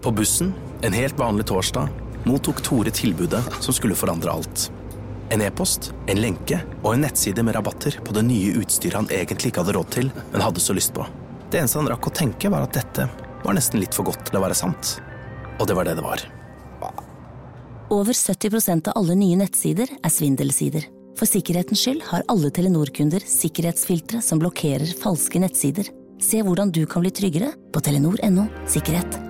På bussen, en helt vanlig torsdag, mottok Tore tilbudet som skulle forandre alt. En e-post, en lenke og en nettside med rabatter på det nye utstyret han egentlig ikke hadde råd til, men hadde så lyst på. Det eneste han rakk å tenke, var at dette var nesten litt for godt til å være sant. Og det var det det var. Over 70% av alle nye nettsider er svindelsider. For sikkerhetens skyld har alle Telenor-kunder sikkerhetsfiltre som blokkerer falske nettsider. Se hvordan du kan bli tryggere på telenor.no sikkerhet.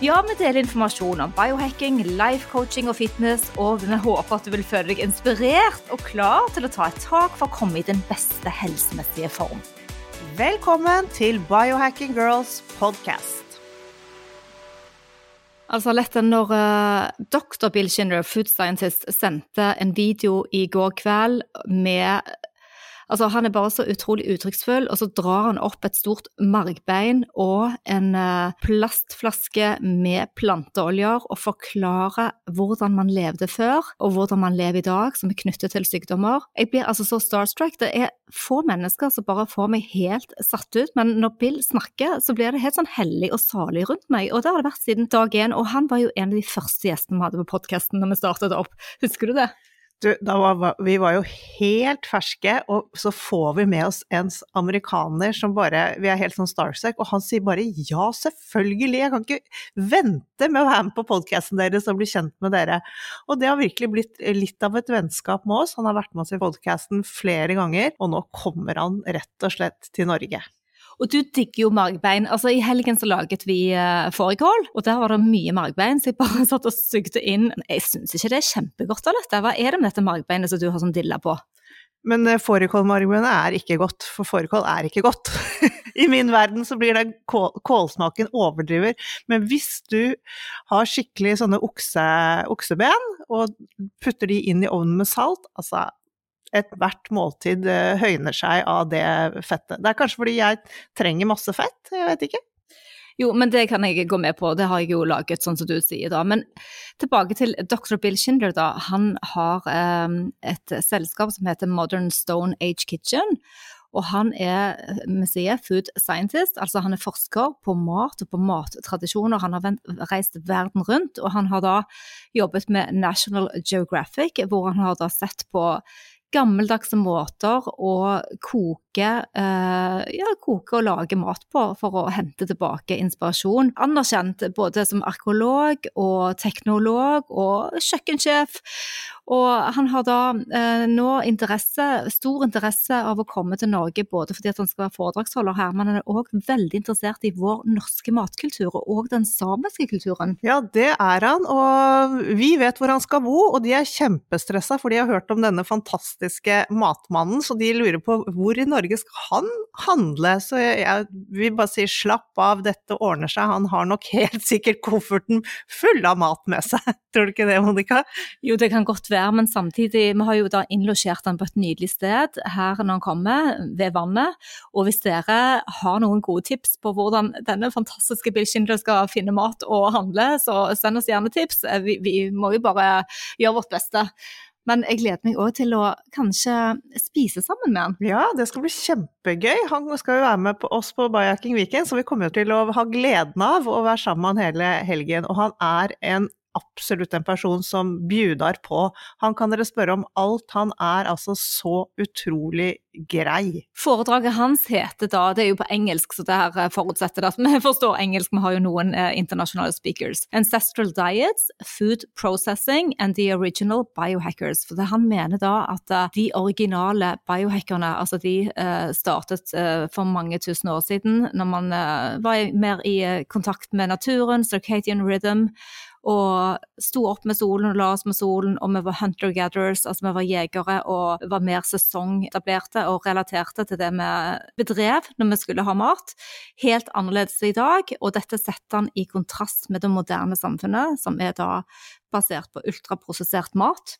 Ja, vi deler informasjon om biohacking, life coaching og fitness, og vi håper at du vil føle deg inspirert og klar til å ta et tak for å komme i den beste helsemessige form. Velkommen til Biohacking Girls podcast. Altså, Lette, når uh, dr. Bill Shinner, food scientist, sendte en video i går kveld med Altså, han er bare så utrolig uttrykksfull, og så drar han opp et stort margbein og en uh, plastflaske med planteoljer og forklarer hvordan man levde før, og hvordan man lever i dag, som er knyttet til sykdommer. Jeg blir altså så starstruck. Det er få mennesker som bare får meg helt satt ut, men når Bill snakker, så blir det helt sånn hellig og salig rundt meg, og det har det vært siden dag én. Og han var jo en av de første gjestene vi hadde på podkasten når vi startet opp. Husker du det? Du, var, vi var jo helt ferske, og så får vi med oss en amerikaner som bare Vi er helt sånn starstruck, og han sier bare ja, selvfølgelig, jeg kan ikke vente med å være med på podkasten deres og bli kjent med dere. Og det har virkelig blitt litt av et vennskap med oss. Han har vært med oss i podkasten flere ganger, og nå kommer han rett og slett til Norge. Og du digger jo margbein. Altså, I helgen så laget vi uh, fårikål, og der var det mye margbein, så jeg bare satt og sugde inn. Jeg syns ikke det er kjempegodt eller? Hva er det med dette margbeinet som du har sånn dilla på? Men uh, fårikålmargbeinet er ikke godt, for fårikål er ikke godt. I min verden så blir det kål, kålsmaken overdriver. Men hvis du har skikkelig sånne okse, okseben, og putter de inn i ovnen med salt, altså ethvert måltid eh, høyner seg av det fettet. Det er kanskje fordi jeg trenger masse fett, jeg vet ikke. Jo, men det kan jeg gå med på, det har jeg jo laget sånn som du sier da. Men tilbake til dr. Bill Schindler, da. Han har um, et selskap som heter Modern Stone Age Kitchen. Og han er, sier, food scientist, altså han er forsker på mat og på mattradisjoner. Han har reist verden rundt, og han har da jobbet med National Geographic, hvor han har da sett på gammeldagse måter å koke, eh, ja, koke og lage mat på for å hente tilbake inspirasjon. Anerkjent både som arkeolog og teknolog og kjøkkensjef. Og han har da eh, nå interesse, stor interesse av å komme til Norge, både fordi han skal være foredragsholder her, men han er òg veldig interessert i vår norske matkultur og den samiske kulturen. Ja, det er han, og vi vet hvor han skal bo, og de er kjempestressa, for de har hørt om denne fantastiske matmannen, så de lurer på hvor i Norge skal han handle? Så jeg vil bare si slapp av, dette ordner seg, han har nok helt sikkert kofferten full av mat med seg. Tror du ikke det, Monica? Jo, det kan godt være der, men samtidig, vi har jo da innlosjert han på et nydelig sted her når han kommer, ved vannet. Og hvis dere har noen gode tips på hvordan denne fantastiske Bill skal finne mat og handle, så send oss gjerne tips. Eh, vi, vi må jo bare gjøre vårt beste. Men jeg gleder meg òg til å kanskje spise sammen med han. Ja, det skal bli kjempegøy. Han skal jo være med på oss på Bajaking Weekend, så vi kommer til å ha gleden av å være sammen med han hele helgen. Og han er en absolutt en person som bjudar på. Han kan dere spørre om alt. Han er altså så utrolig grei. Foredraget hans heter da, det er jo på engelsk, så det her eh, forutsetter at vi forstår engelsk, vi har jo noen eh, internasjonale speakers. Ancestral diets, food processing and the original biohackers. For det han mener da at uh, de originale biohackerne, altså de uh, startet uh, for mange tusen år siden, når man var mer i kontakt med naturen, circadian rhythm, og sto opp med solen og la oss med solen, og vi var hunter-gatherers, altså vi var jegere og var mer sesongetablerte og relaterte til det vi bedrev når vi skulle ha mat. Helt annerledes i dag, og dette setter han i kontrast med det moderne samfunnet, som er da basert på ultraprosessert mat.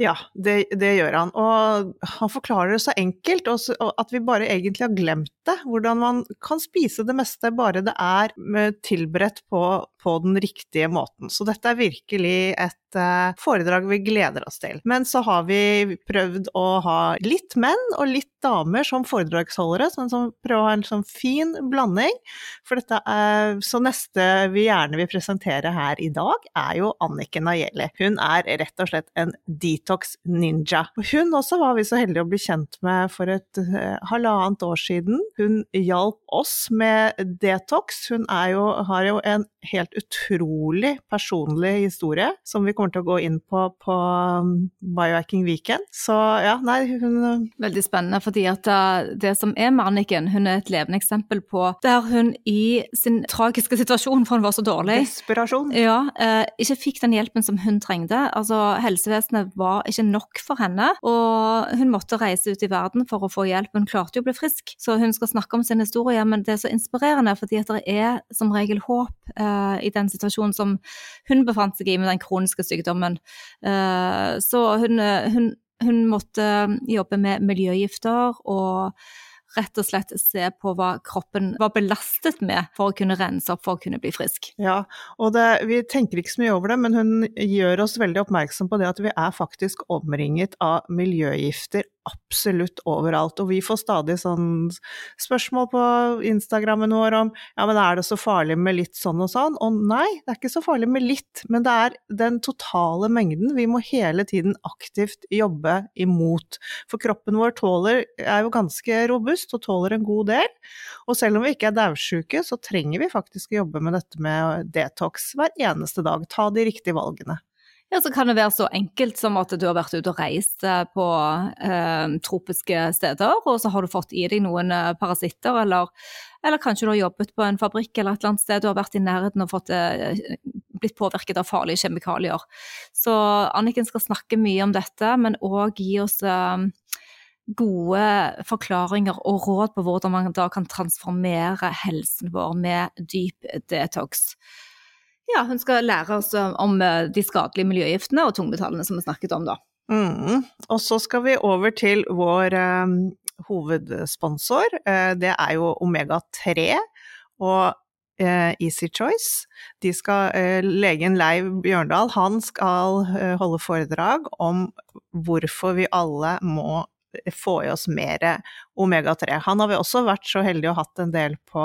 Ja, det, det, gjør han. Og han forklarer det så enkelt, og at vi bare egentlig har glemt det. Hvordan man kan spise det meste bare det er tilberedt på, på den riktige måten. Så dette er virkelig et foredrag vi gleder oss til. Men så har vi prøvd å ha litt menn og litt damer som foredragsholdere, sånn som prøver å ha en sånn fin blanding. For dette er, så neste vi gjerne vil presentere her i dag, er jo Anniken Nayeli. Hun er rett og slett en detox ninja. Hun også var vi så heldige å bli kjent med for et uh, halvannet år siden. Hun hjalp oss med detox. Hun jo, har jo en helt utrolig personlig historie som vi kommer til å gå inn på på um, Biohacking Weekend. Så ja, nei, hun uh, Veldig spennende, fordi at uh, det som er med Anniken, hun er et levende eksempel på der hun i sin tragiske situasjon, for hun var så dårlig Desperasjon. Ja, eh, ikke fikk den hjelpen som hun trengte. Altså, helsevesenet var ikke nok for henne, og hun måtte reise ut i verden for å få hjelp. Hun klarte jo å bli frisk, så hun skal snakke om sin historie, men det er så inspirerende, fordi at det er som regel håp eh, i den situasjonen som hun befant seg i med den kroniske sykdommen. Uh, så hun, hun, hun måtte jobbe med miljøgifter og rett og slett se på hva kroppen var belastet med for å kunne rense opp for å kunne bli frisk. Ja, og det, vi tenker ikke så mye over det, men hun gjør oss veldig oppmerksom på det at vi er faktisk omringet av miljøgifter absolutt overalt. Og vi får stadig sånn spørsmål på Instagrammen vår om ja, men er det så farlig med litt sånn og sånn? Og nei, det er ikke så farlig med litt, men det er den totale mengden vi må hele tiden aktivt jobbe imot. For kroppen vår tåler, er jo ganske robust og tåler en god del. Og selv om vi ikke er daudsjuke, så trenger vi faktisk å jobbe med dette med detox hver eneste dag. Ta de riktige valgene. Ja, så kan det være så enkelt som at du har vært ute og reist eh, på eh, tropiske steder, og så har du fått i deg noen eh, parasitter, eller, eller, kanskje du har jobbet på en fabrikk eller et eller annet sted du har vært i nærheten og fått, eh, blitt påvirket av farlige kjemikalier. Så Anniken skal snakke mye om dette, men òg gi oss eh, gode forklaringer og råd på hvordan man da kan transformere helsen vår med dyp detox. Ja, hun skal lære oss om eh, de skadelige miljøgiftene og tungmetallene som vi snakket om, da. Mm. Og så skal vi over til vår eh, hovedsponsor. Eh, det er jo Omega-3 og eh, Easy Choice. De skal, uh, legen Leiv Bjørndal han skal holde foredrag om hvorfor vi alle må få i oss mer omega-3. Han har vi også vært så heldige å hatt en del på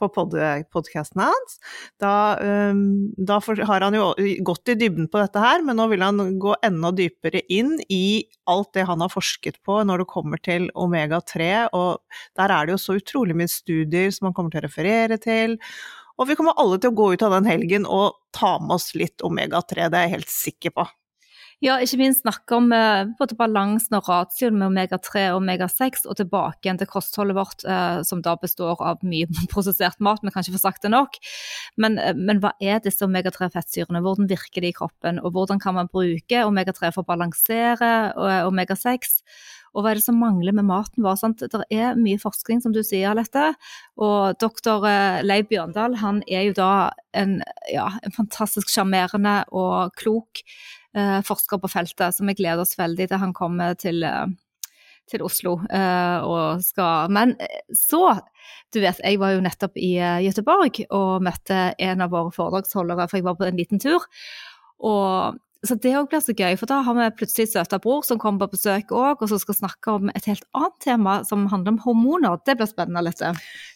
på podkasten hans. Da, um, da har han jo gått i dybden på dette her, men nå vil han gå enda dypere inn i alt det han har forsket på når det kommer til omega-3, og der er det jo så utrolig mye studier som han kommer til å referere til. Og vi kommer alle til å gå ut av den helgen og ta med oss litt omega-3, det er jeg helt sikker på. Ja, ikke minst snakke om eh, både balansen og ratioen med omega-3 og omega-6, og tilbake igjen til kostholdet vårt, eh, som da består av mye prosessert mat, vi kan ikke få sagt det nok. Men, eh, men hva er disse omega-3-fettsyrene, hvordan virker de i kroppen, og hvordan kan man bruke omega-3 for å balansere omega-6? Og hva er det som mangler med maten vår? Sant? Det er mye forskning, som du sier, Alette. Og doktor Leiv Bjørndal han er jo da en, ja, en fantastisk sjarmerende og klok forsker på feltet, så vi gleder oss veldig til han kommer til, eh, til Oslo eh, og skal Men eh, så, du vet, jeg var jo nettopp i Göteborg og møtte en av våre foredragsholdere, for jeg var på en liten tur. Og så det òg blir så gøy, for da har vi plutselig søta bror som kommer på besøk òg, og som skal snakke om et helt annet tema som handler om hormoner. Det blir spennende, litt.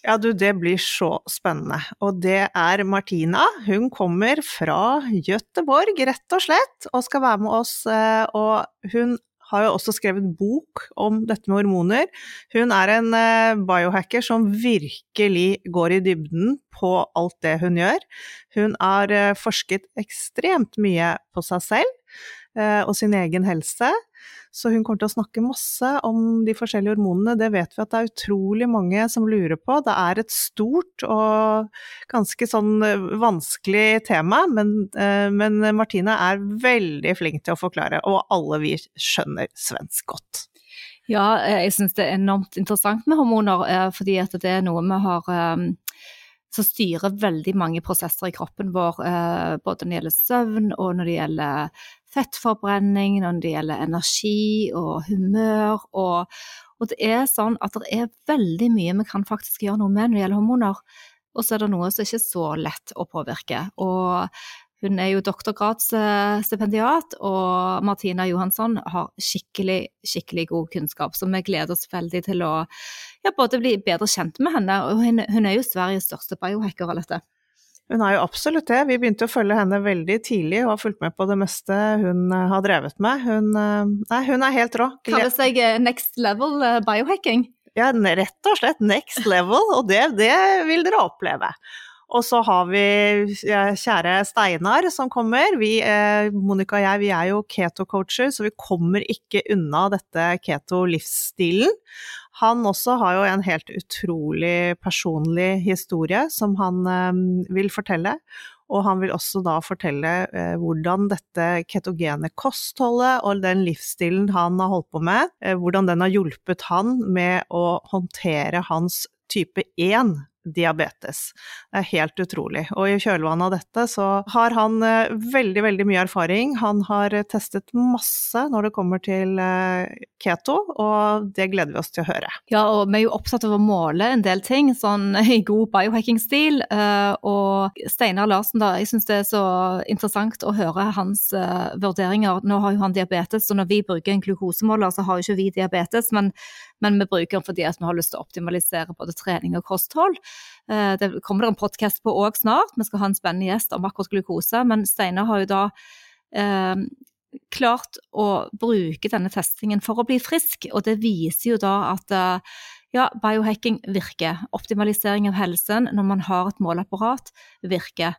Ja, du, det blir så spennende. Og det er Martina. Hun kommer fra Gøteborg, rett og slett, og skal være med oss. Eh, og hun har jo også skrevet bok om dette med hormoner. Hun er en eh, biohacker som virkelig går i dybden på alt det hun gjør. Hun har eh, forsket ekstremt mye på seg selv eh, og sin egen helse. Så hun kommer til å snakke masse om de forskjellige hormonene. Det vet vi at det er utrolig mange som lurer på. Det er et stort og ganske sånn eh, vanskelig tema, men, eh, men Martine er veldig flink til å forklare, og alle vi skjønner svensk godt. Ja, jeg syns det er enormt interessant med hormoner, fordi det er noe vi har som styrer veldig mange prosesser i kroppen vår, eh, både når det gjelder søvn og når det gjelder fettforbrenning, når det gjelder energi og humør. Og, og det er sånn at det er veldig mye vi kan faktisk gjøre noe med når det gjelder hormoner. Og så er det noe som ikke er så lett å påvirke. Og hun er jo doktorgradsstipendiat, og Martina Johansson har skikkelig, skikkelig god kunnskap. Så vi gleder oss veldig til å ja, både bli bedre kjent med henne, og hun, hun er jo Sveriges største biohacker, Alette. Hun er jo absolutt det. Vi begynte å følge henne veldig tidlig og har fulgt med på det meste hun eh, har drevet med. Hun, eh, nei, hun er helt rå. Kaller seg eh, next level biohacking? Ja, rett og slett next level, og det, det vil dere oppleve. Og så har vi kjære Steinar som kommer. Vi, eh, Monica og jeg vi er jo keto-coacher, så vi kommer ikke unna dette keto-livsstilen. Han også har jo en helt utrolig personlig historie som han eh, vil fortelle. Og han vil også da fortelle eh, hvordan dette ketogene kostholdet og den livsstilen han har holdt på med, eh, hvordan den har hjulpet han med å håndtere hans type 1 diabetes. Det er helt utrolig. Og i kjølvannet av dette så har han eh, veldig, veldig mye erfaring. Han har eh, testet masse når det kommer til eh, keto, og det gleder vi oss til å høre. Ja, og vi er jo opptatt av å måle en del ting, sånn i god biohacking-stil. Og Steinar Larsen, da, jeg syns det er så interessant å høre hans vurderinger. Nå har jo han diabetes, så når vi bruker en glukosemåler, så har jo ikke vi diabetes, men, men vi bruker den fordi vi har lyst til å optimalisere både trening og kosthold. Eh, det kommer det en podkast på òg snart, vi skal ha en spennende gjest om akkurat glukose. Men Steinar har jo da eh, klart å bruke denne testingen for å bli frisk, og det viser jo da at eh, ja, biohacking virker. Optimalisering av helsen når man har et måleapparat, virker.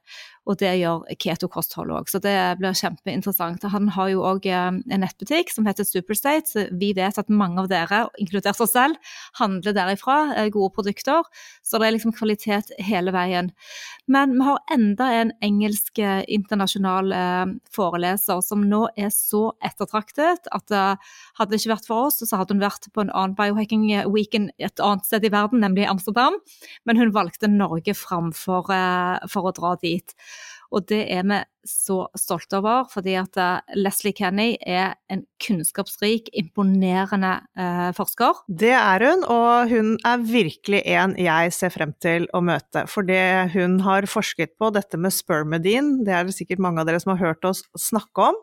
Og det gjør keto-kosthold òg, så det blir kjempeinteressant. Han har jo òg eh, en nettbutikk som heter Superstate, vi vet at mange av dere, inkludert oss selv, handler derifra. Eh, gode produkter. Så det er liksom kvalitet hele veien. Men vi har enda en engelsk eh, internasjonal foreleser som nå er så ettertraktet at hadde det ikke vært for oss, så hadde hun vært på en annen biohacking weekend et annet sted i verden, nemlig Amsterdam. Men hun valgte Norge framfor for å dra dit. Og det er vi så stolte over, fordi at eh, Leslie Kenny er en kunnskapsrik, imponerende eh, forsker. Det er hun, og hun er virkelig en jeg ser frem til å møte. For det hun har forsket på, dette med spermidin, det er det sikkert mange av dere som har hørt oss snakke om.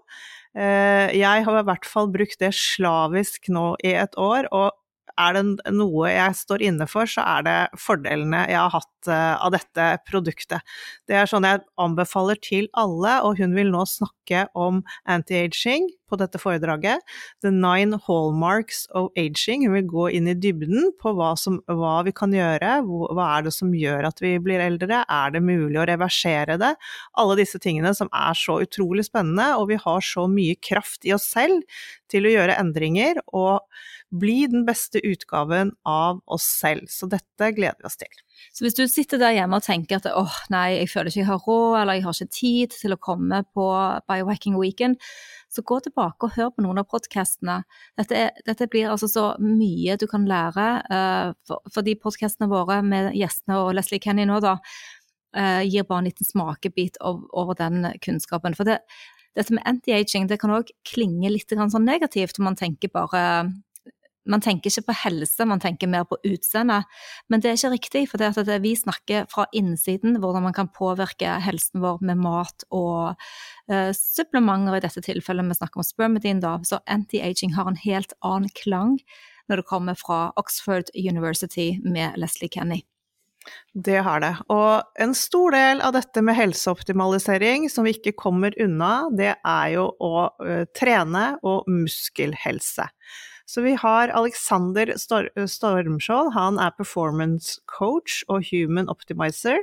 Eh, jeg har i hvert fall brukt det slavisk nå i et år, og er det noe jeg står inne for, så er det fordelene jeg har hatt eh, av dette produktet. Det er sånn jeg anbefaler til alle, og hun vil nå snakke om anti-aging på dette foredraget. The nine hallmarks of aging. Hun vil gå inn i dybden på hva, som, hva vi kan gjøre, hva er det som gjør at vi blir eldre, er det mulig å reversere det? Alle disse tingene som er så utrolig spennende, og vi har så mye kraft i oss selv til å gjøre endringer. og bli den beste utgaven av oss selv. Så dette gleder vi oss til. Så hvis du sitter der hjemme og tenker at åh nei, jeg føler ikke jeg har råd, eller jeg har ikke tid til å komme på Biohacking Weekend, så gå tilbake og hør på noen av podkastene. Dette, dette, blir altså så mye du kan lære, uh, for, for, de podkastene våre med gjestene og Leslie Kenny nå, da, uh, gir bare en liten smakebit over, over den kunnskapen. For det, dette med anti-aging det kan òg klinge litt sånn negativt, om man tenker bare man tenker ikke på helse, man tenker mer på utseende. Men det er ikke riktig, for det at vi snakker fra innsiden hvordan man kan påvirke helsen vår med mat og uh, supplementer i dette tilfellet. Vi snakker om spermidin, da. Så anti-aging har en helt annen klang når det kommer fra Oxford University med Leslie Kenny. Det har det. Og en stor del av dette med helseoptimalisering som vi ikke kommer unna, det er jo å uh, trene og muskelhelse. Så vi har Alexander Stormskjold, han er performance coach og human optimizer.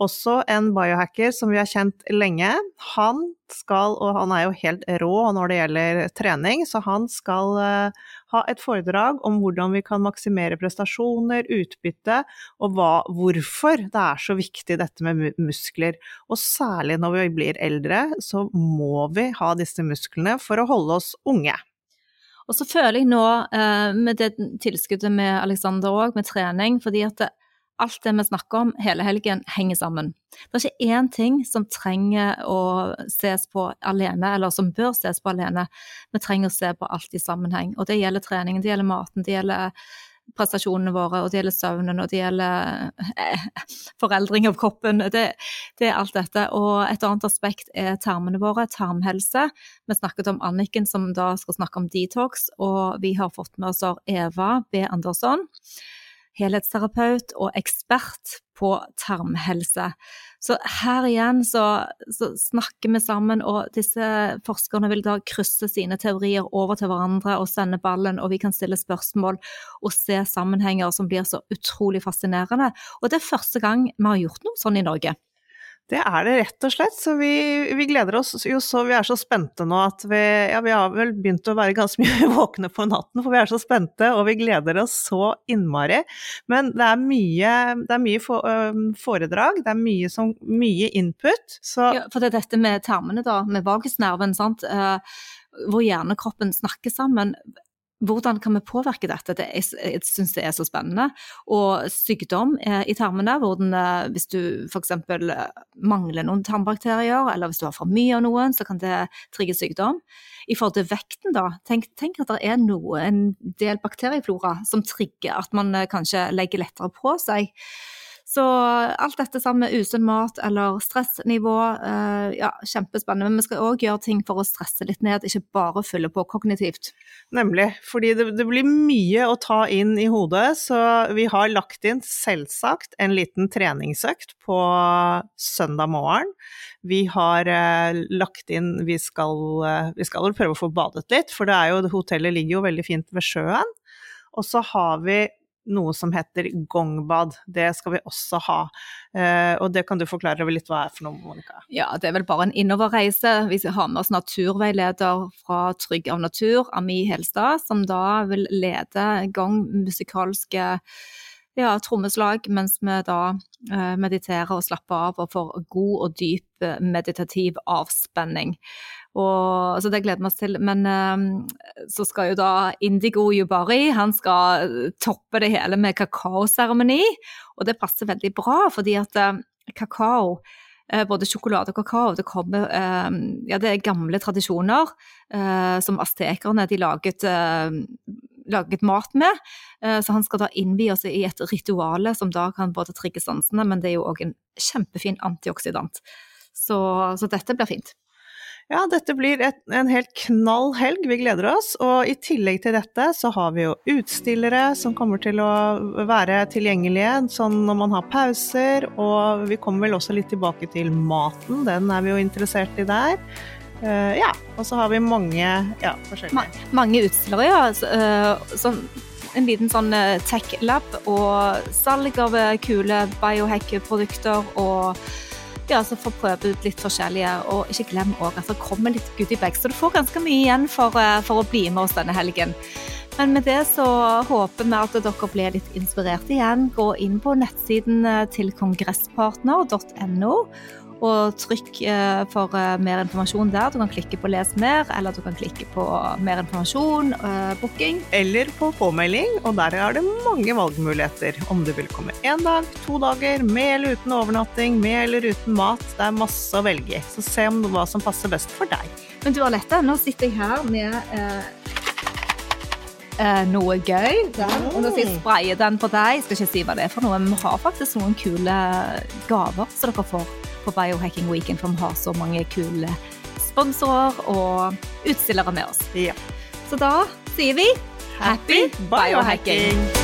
Også en biohacker som vi har kjent lenge. Han skal, og han er jo helt rå når det gjelder trening, så han skal uh, ha et foredrag om hvordan vi kan maksimere prestasjoner, utbytte, og hva, hvorfor det er så viktig dette med muskler. Og særlig når vi blir eldre, så må vi ha disse musklene for å holde oss unge. Og så føler jeg nå, eh, med det tilskuddet med Alexander òg, med trening, fordi at det, alt det vi snakker om hele helgen, henger sammen. Det er ikke én ting som trenger å ses på alene, eller som bør ses på alene. Vi trenger å se på alt i sammenheng. Og det gjelder treningen, det gjelder maten, det gjelder prestasjonene våre, og det gjelder søvnen, og det gjelder eh, foreldring av kroppen. Det, det, er alt dette. Og et annet aspekt er tarmene våre, tarmhelse. Vi snakket om Anniken som da skal snakke om detox, og vi har fått med oss Eva B. Andersson helhetsterapeut og ekspert på tarmhelse. Så her igjen så, så, snakker vi sammen, og disse forskerne vil da krysse sine teorier over til hverandre og sende ballen, og vi kan stille spørsmål og se sammenhenger som blir så utrolig fascinerende. Og det er første gang vi har gjort noe sånn i Norge. Det er det rett og slett. Så vi, vi, gleder oss jo så Vi er så spente nå at vi Ja, vi har vel begynt å være ganske mye våkne på natten, for vi er så spente, og vi gleder oss så innmari. Men det er mye, det er mye foredrag, det er mye, som, mye input. Så ja, For det er dette med tarmene, da, med vagusnerven, sant. Uh, hvor hjernekroppen snakker sammen hvordan kan vi påvirke dette? Det, jeg jeg syns det er så spennende. Og sykdom eh, i tarmene, hvordan eh, hvis du f.eks. Eh, mangler noen tarmbakterier, eller hvis du har for mye av noen, så kan det trigge sykdom. I forhold til vekten, da, tenk, tenk at det er noe, en del bakterieflora som trigger at man kanskje legger lettere på seg. Så alt dette sammen med usunn mat eller stressnivå, eh, ja, kjempespennende. Men vi skal òg gjøre ting for å stresse litt ned, ikke bare fylle på kognitivt. Nemlig, fordi det, det, blir mye å ta inn i hodet, så vi har lagt inn selvsagt en liten treningsøkt på søndag morgen. Vi har eh, lagt inn vi skal, eh, vi skal prøve å få badet litt, for det er jo, hotellet ligger jo veldig fint ved sjøen. Og så har vi noe som heter gongbad. Det skal vi også ha. Eh, og det kan du forklare litt hva er for noe, Monica? Ja, det er vel bare en innoverreise. Vi har med oss naturveileder fra Trygg av natur, Ami Helstad, som da vil lede gongmusikalske musikalske ja, trommeslag mens vi da eh, mediterer og slapper av og får god og dyp eh, meditativ avspenning. Og, så det gleder vi oss til. Men um, så skal jo da Indigo Yubari han skal toppe det hele med kakaoseremoni. Og det passer veldig bra, fordi at kakao både sjokolade og kakao det, kommer, ja, det er gamle tradisjoner som aztekerne laget, laget, mat med. så han skal da innvie oss i et ritual som da kan både trigge sansene, men det er jo òg en kjempefin antioksidant. Så, så dette blir fint. Ja, dette blir et, en helt knall helg, vi gleder oss. Og i tillegg til dette så har vi jo utstillere som kommer til å være tilgjengelige sånn når man har pauser. Og vi kommer vel også litt tilbake til maten, den er vi jo interessert i der. Uh, ja, og så har vi mange ja, forskjellige Ma Mange utstillere, ja. Så, uh, som en liten sånn eh, tech-lab og salg av kule biohack-produkter og ja, så får prøve ut litt forskjellige. Og ikke glem òg at det kommer litt goodiebags, så du får ganske mye igjen for, for, å bli med oss denne helgen. Men med det så håper vi at dere blir litt inspirert igjen. Gå inn på nettsiden til kongresspartner.no og trykk eh, for eh, mer informasjon der. Du kan klikke på 'les mer', eller du kan klikke på 'mer informasjon', eh, booking. Eller på påmelding, og der er det mange valgmuligheter. Om du vil komme én dag, to dager, med eller uten overnatting, med eller uten mat. Det er masse å velge i, så se om hva som passer best for deg. Men du Alette, nå sitter jeg her med eh, noe gøy. Der. Og nå skal jeg spraye den på deg. Jeg skal ikke si hva det er for noe, men vi har faktisk noen kule gaver som dere får på Biohacking Weekend, for vi har så mange kule sponsorer og utstillere med oss. Ja. Så da sier vi happy biohacking!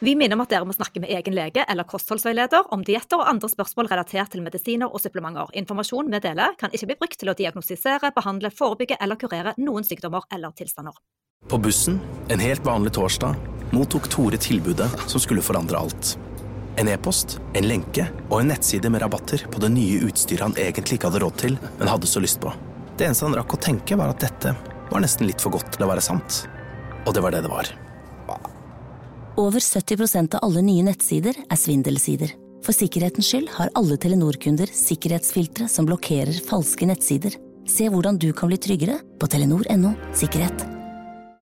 Vi minner om at dere må snakke med egen lege eller kostholdsveileder om dietter og andre spørsmål relatert til medisiner og supplementer. Informasjonen vi deler, kan ikke bli brukt til å diagnostisere, behandle, forebygge eller kurere noen sykdommer eller tilstander. På bussen, en helt vanlig torsdag, mottok Tore tilbudet som skulle forandre alt. En e-post, en lenke og en nettside med rabatter på det nye utstyret han egentlig ikke hadde råd til, men hadde så lyst på. Det eneste han rakk å tenke, var at dette var nesten litt for godt til å være sant. Og det var det det var. Over 70% av alle nye nettsider er svindelsider. For sikkerhetens skyld har alle Telenor-kunder sikkerhetsfiltre som blokkerer falske nettsider. Se hvordan du kan bli tryggere på telenor.no sikkerhet.